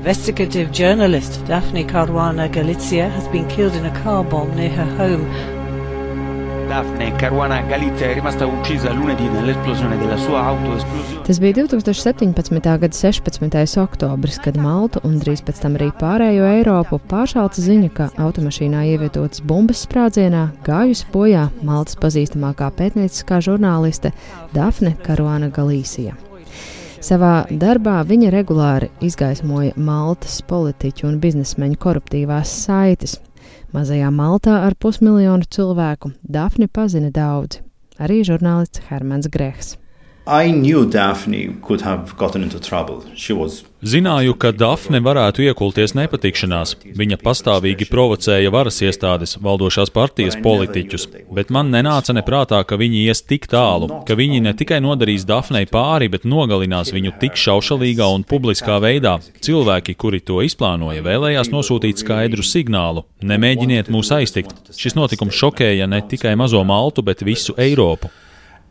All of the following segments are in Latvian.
Investigative journalist Daphne Caruana Galizia has been killed in a car bomb near her home. Daphne Caruana Galizia è rimasta uccisa lunedì nell'esplosione della sua auto. Tas bija 2017. gada 16. oktobris, kad Malta un drīz pēc tam arī pārējo Eiropu pāršāca ziņa, ka automašīnā ievietotas bumbas sprādzienā gājusi bojā Maltas pazīstamākā pētnieciskā žurnāliste Dafne Caruana Galīsija. Savā darbā viņa regulāri izgaismoja Maltas politiķu un biznesmeņu koruptīvās saites. Mazajā Maltā ar pusmiljonu cilvēku Dafni pazina daudzi, arī žurnālists Hermans Grehs. Zināju, ka Dafne varētu iekulties nepatikšanās. Viņa pastāvīgi provocēja varas iestādes, valdošās partijas politiķus, bet man nenāca neprātā, ka viņi ies tik tālu, ka viņi ne tikai nodarīs Dafnei pāri, bet nogalinās viņu tik šaušalīgā un publiskā veidā. Cilvēki, kuri to izplānoja, vēlējās nosūtīt skaidru signālu: nemēģiniet mūs aiztikt. Šis notikums šokēja ne tikai mazo Maltu, bet visu Eiropu.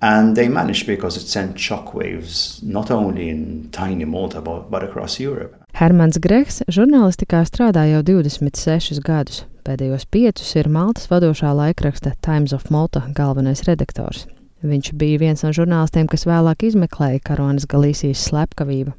And they managed because it sent shockwaves not only in tiny Malta but, but across Europe. Hermans Greks žurnālistikā strādā jau 26 gadus. Pēdējos piecus ir Maltas vadošā laikraksta Times of Malta galvenais redaktors. Viņš bija viens no žurnālistiem, kas vēlāk izmeklēja Karonas Galīsijas slepkavību.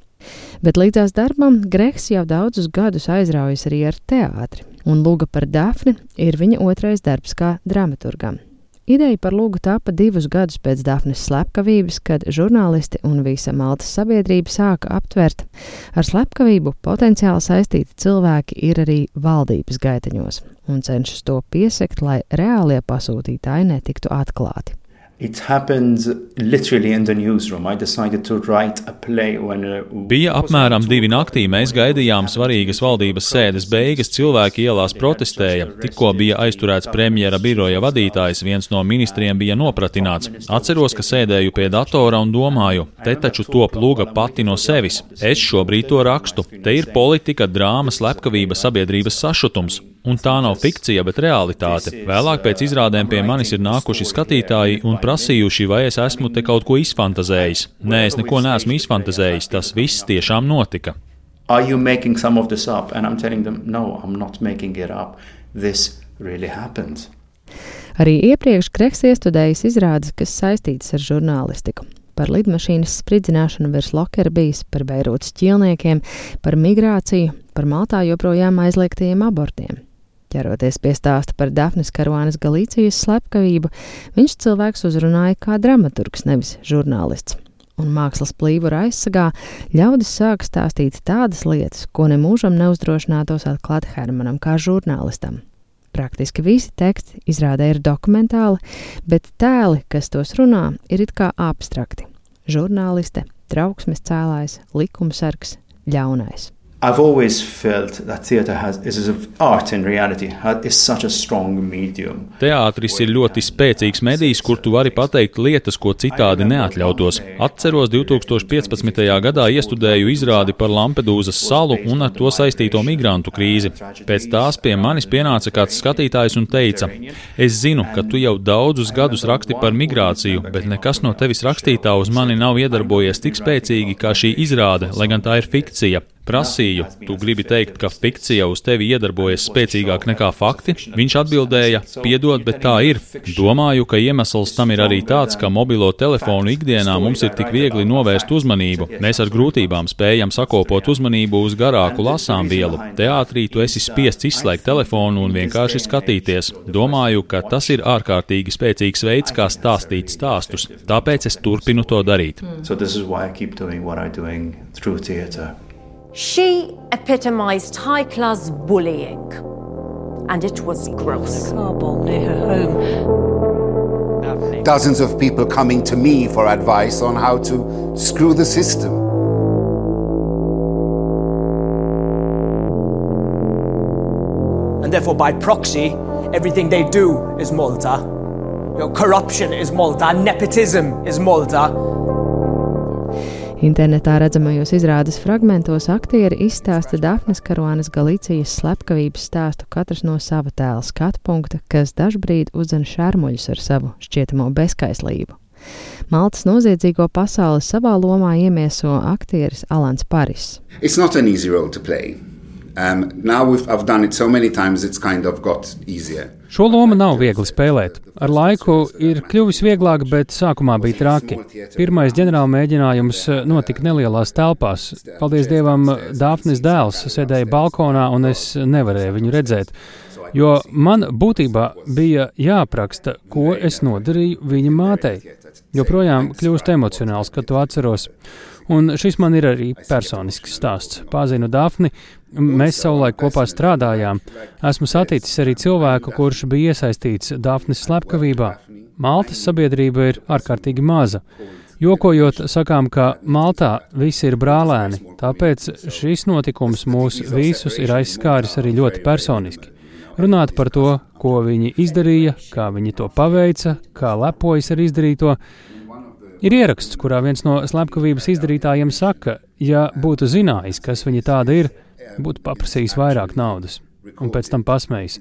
Bet līdzās darbam Greks jau daudzus gadus aizraujas arī ar teātri, un Lūga par Dafni ir viņa otrais darbs kā dramaturgam. Ideja par lūgu tapa divus gadus pēc Dafnes slepkavības, kad žurnālisti un visa Maltas sabiedrība sāka aptvert, ar slepkavību potenciāli saistīti cilvēki ir arī valdības gaiteņos un cenšas to piesekt, lai reālie pasūtītāji netiktu atklāti. It happened literally in the newsroom. I decided to write a play when. Uh, Bija apmēram divi naktī. Mēs gaidījām svarīgas valdības sēdes beigas. Cilvēki ielās protestēja. Tikko bija aizturēts premjera biroja vadītājs, viens no ministriem bija nopratināts. Atceros, ka sēdēju pie datora un domāju, te taču top lūga pati no sevis. Es šobrīd to rakstu. Te ir politika, drāma, slepkavība, sabiedrības sašutums. Un tā nav fikcija, bet realitāte. Vēlāk pēc izrādēm pie manis ir nākuši skatītāji un prasījuši, vai es esmu te kaut ko izfantazējis. Nē, es neko neesmu izfantazējis, tas viss tiešām notika. Are you making some of this up? And I'm telling them, no, I'm not making it up. This really happened. Arī iepriekš Kreks iestudējis izrādes, kas saistītas ar žurnālistiku. Par lidmašīnas spridzināšanu virs lokera bijis, par Beirūtas ķilniekiem, par migrāciju, par Maltā joprojām aizliegtajiem abortiem. Ķeroties pie stāsta par Dafnes Karuānas Galīcijas slepkavību, viņš cilvēks uzrunāja kā dramaturgs, nevis žurnālists. Un mākslas plīvura aizsargā ļaudis sāk stāstīt tādas lietas, ko nemūžam neuzdrošinātos atklāt Hermanam kā žurnālistam. Praktiski visi teksti izrādē ir dokumentāli, bet tēli, kas tos runā, ir it kā abstrakti. Žurnāliste, trauksmes cēlājs, likumsargs, ļaunais. I've always felt that theatre has is art in reality is such a strong medium. Teātris ir ļoti spēcīgs medijs, kur tu vari pateikt lietas, ko citādi neatļautos. Atceros 2015. gadā iestudēju izrādi par Lampedūzas salu un ar to saistīto migrantu krīzi. Pēc tās pie manis pienāca kāds skatītājs un teica: Es zinu, ka tu jau daudzus gadus raksti par migrāciju, bet nekas no tevis rakstītā uz mani nav iedarbojies tik spēcīgi kā šī izrāde, lai gan tā ir fikcija. Prasīju, tu gribi teikt, ka fikcija uz tevi iedarbojas spēcīgāk nekā fakti? Viņš atbildēja, piedod, bet tā ir. Domāju, ka iemesls tam ir arī tāds, ka mobilo telefonu ikdienā mums ir tik viegli novērst uzmanību. Mēs ar grūtībām spējam sakopot uzmanību uz garāku lasām vielu. Teātrī tu esi spiests izslēgt telefonu un vienkārši skatīties. Domāju, ka tas ir ārkārtīgi spēcīgs veids, kā stāstīt stāstus. Tāpēc es turpinu to darīt. So this is why I keep doing what I'm doing through theatre. She epitomized high class bullying, and it was gross. A car bomb near her home. Dozens of people coming to me for advice on how to screw the system. And therefore, by proxy, everything they do is Malta. Your corruption is Malta, nepotism is Malta. Internetā redzamajos izrādes fragmentos aktieri izstāsta Dafnes Karuānas Galicijas slepkavības stāstu katrs no sava tēla skatu punkta, kas dažbrīd uzdzen šarmuļus ar savu šķietamo bezskaislību. Maltas noziedzīgo pasauli savā lomā iemieso aktieris Alans Paris. It's not an easy role to play. Um, now I've done it so many times, it's kind of got easier. Šo lomu nav viegli spēlēt. Ar laiku ir kļuvis vieglāk, bet sākumā bija traki. Pirmais ģenerāla mēģinājums eh, notika nelielās telpās. Paldies Dievam, Dāfnis dēls sēdēja balkonā, un es nevarēju viņu redzēt. Jo man būtībā bija jāapraksta, ko es nodarīju viņa mātei. Joprojām kļūst emocionāls, kad to atceros. Un šis man ir arī personisks stāsts. Pāzinu Dāfni, mēs savulaik kopā strādājām. Esmu saticis arī cilvēku, kurš bija iesaistīts Dāfnes slepkavībā. Maltas sabiedrība ir ārkārtīgi maza. Jokojot, sakām, ka Maltā visi ir brālēni, tāpēc šis notikums mūs visus ir aizskāris arī ļoti personiski. Runāt par to, ko viņi izdarīja, kā viņi to paveica, kā lepojas ar izdarīto, Ir ieraksts, kurā viens no slepkavības izdarītājiem saka, ja būtu zinājis, kas viņa tāda ir, būtu paprasījis vairāk naudas, un pēc tam pasmējis.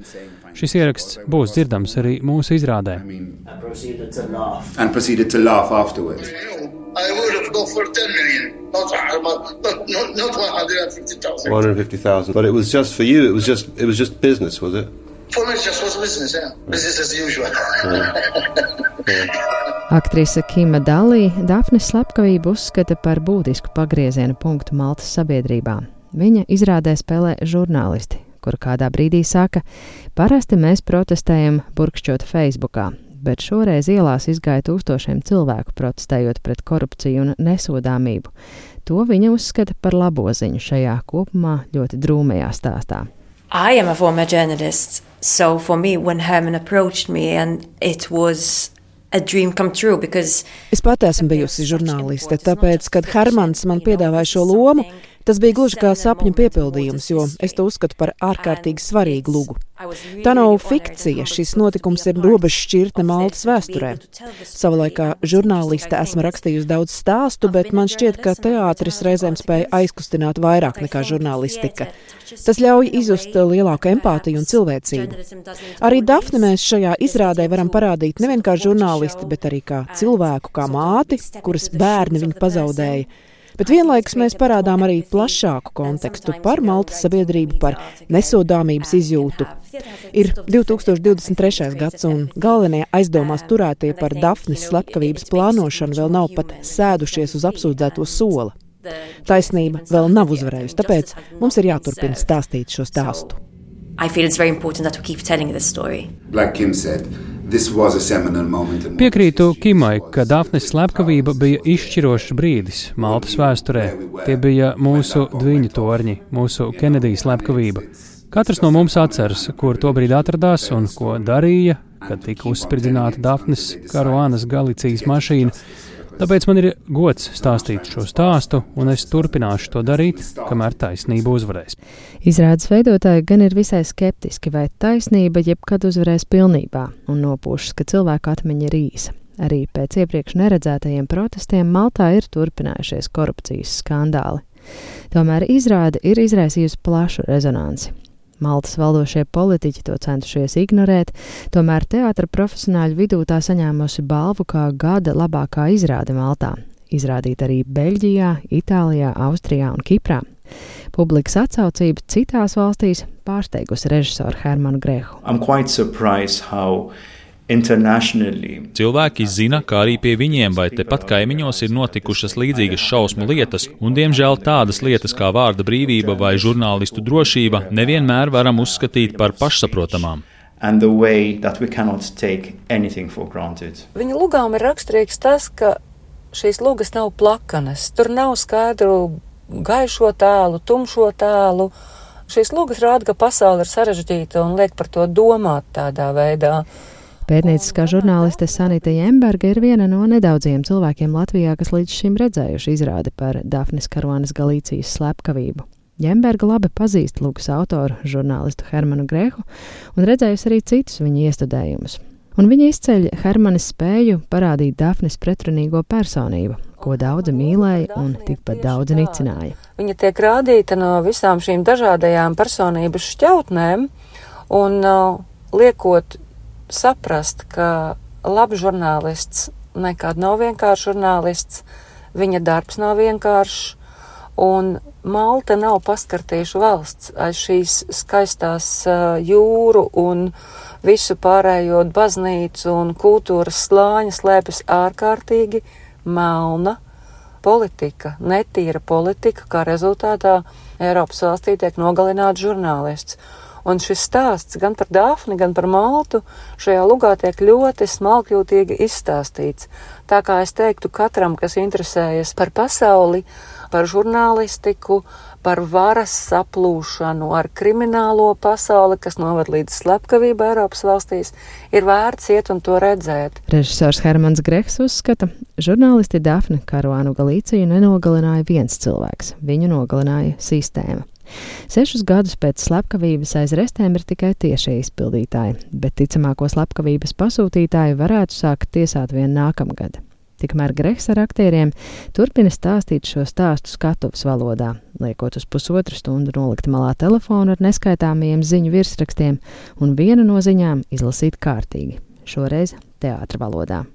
Šis ieraksts būs dzirdams arī mūsu izrādē. I would have gone for 10 million, not, not, not, not 150,000. 150,000. But it was just for you, it was just, it was just business, was it? For me, it just was business, yeah. Business as usual. yeah. Yeah. Aktrise Kima Dalī Dafnes slepkavību uzskata par būtisku pagrieziena punktu Maltas sabiedrībā. Viņa izrādē spēlē žurnālisti, kur kādā brīdī saka, parasti mēs protestējam burkšķot Facebookā, bet šoreiz ielās izgāja tūkstošiem cilvēku protestējot pret korupciju un nesodāmību. To viņa uzskata par labo ziņu šajā kopumā ļoti drūmajā stāstā. I am a former journalist, so for me, when Herman approached me and it was Es pat esmu bijusi žurnāliste, tāpēc, kad Hermans man piedāvāja šo lomu, Tas bija gluži kā sapņu piepildījums, jo es to uzskatu par ārkārtīgi svarīgu lugu. Tā nav fikcija, šis notikums ir robežšķirtne Maltas vēsturē. Savulaikā žurnāliste esmu rakstījusi daudz stāstu, bet man šķiet, ka teātris reizēm spēja aizkustināt vairāk nekā žurnālistika. Tas ļauj izjust lielāku empātiju un cilvēcību. Arī Dafni mēs šajā izrādē varam parādīt nevien kā žurnālisti, bet arī kā cilvēku, kā māti, kuras bērni viņu pazaudēja bet vienlaikus mēs parādām arī plašāku kontekstu par Maltas sabiedrību, par nesodāmības izjūtu. Ir 2023. gads, un galvenie aizdomās turētie par Dafnes slepkavības plānošanu vēl nav pat sēdušies uz apsūdzēto sola. Taisnība vēl nav uzvarējusi, tāpēc mums ir jāturpina stāstīt šo stāstu. I feel it's very important that we keep telling this story. Like Kim said, Piekrītu Kimai, ka Dafnes slepkavība bija izšķirošs brīdis Maltas vēsturē. Tie bija mūsu dviņu torņi, mūsu Kenedijas slepkavība. Katrs no mums atceras, kur tobrīd atradās un ko darīja, kad tika uzspridzināta Dafnes Karuānas Galicijas mašīna. Tāpēc man ir gods stāstīt šo stāstu, un es turpināšu to darīt, kamēr taisnība uzvarēs. Izrādes veidotāji gan ir visai skeptiski, vai taisnība jebkad uzvarēs pilnībā, un nopūšas, ka cilvēku atmiņa ir īsa. Arī pēc iepriekš neredzētajiem protestiem Maltā ir turpinājušies korupcijas skandāli. Tomēr izrāde ir izraisījusi plašu rezonanci. Maltas valdošie politiķi to centušies ignorēt, tomēr teātra profesionāļu vidū tā saņēmusi balvu kā gada labākā izrāde Maltā. Izrādīta arī Beļģijā, Itālijā, Austrijā un Kiprā. Publikas atsaucība citās valstīs pārsteigusi režisoru Hermanu Grehu. Cilvēki zina, kā arī pie viņiem vai tepat kaimiņos ir notikušas līdzīgas šausmu lietas, un diemžēl tādas lietas kā vārda brīvība vai žurnālistu drošība nevienmēr varam uzskatīt par pašsaprotamām. Viņa lugām ir raksturīgs tas, ka šīs lugas nav plakanas, tur nav skaidru gaišo tēlu, tumšo tēlu. Šīs lugas rāda, ka pasaule ir sarežģīta un liek par to domāt tādā veidā. Pētnieciskā žurnāliste Sanita Jemberga ir viena no nedaudziem cilvēkiem Latvijā, kas līdz šim redzējuši izrādi par Dafnis Karonas Galīcijas slepkavību. Jemberga labi pazīst Lūkas autoru, žurnālistu Hermanu Grehu, un redzējusi arī citus viņa iestudējumus. Un viņa izceļ Hermanas spēju parādīt Dafnes pretrunīgo personību, ko daudzi mīlēja un tikpat daudzi nicināja. Viņa tiek rādīta no visām šīm dažādajām personības šķautnēm, un uh, liekot saprast, ka labs žurnālists nekad nav vienkāršs žurnālists, viņa darbs nav vienkāršs, un Malta nav paskartījuša valsts aiz šīs skaistās uh, jūru un visu pārējo baznīcu un kultūras slāņa slēpjas ārkārtīgi melna politika, netīra politika, kā rezultātā Eiropas valstī tiek nogalināts žurnālists. Un šis stāsts gan par Dāfni, gan par Maltu šajā lugā tiek ļoti smalkjūtīgi izstāstīts. Tā kā es teiktu katram, kas interesējas par pasauli, par žurnālistiku, par varas saplūšanu ar kriminālo pasauli, kas novad līdz slepkavību Eiropas valstīs, ir vērts iet un to redzēt. Režisors Hermans Greks uzskata, žurnālisti Dafne Karuānu Galīciju nenogalināja viens cilvēks, viņu nogalināja sistēma. Sešus gadus pēc slepkavības aiz restēm ir tikai tiešie izpildītāji, bet ticamāko slepkavības pasūtītāju varētu sākt tiesāt vien nākamgad. Tikmēr Greks ar aktieriem turpina stāstīt šo stāstu skatuves valodā, liekot uz pusotru stundu nolikt malā telefonu ar neskaitāmiem ziņu virsrakstiem un vienu no ziņām izlasīt kārtīgi, šoreiz teātra valodā.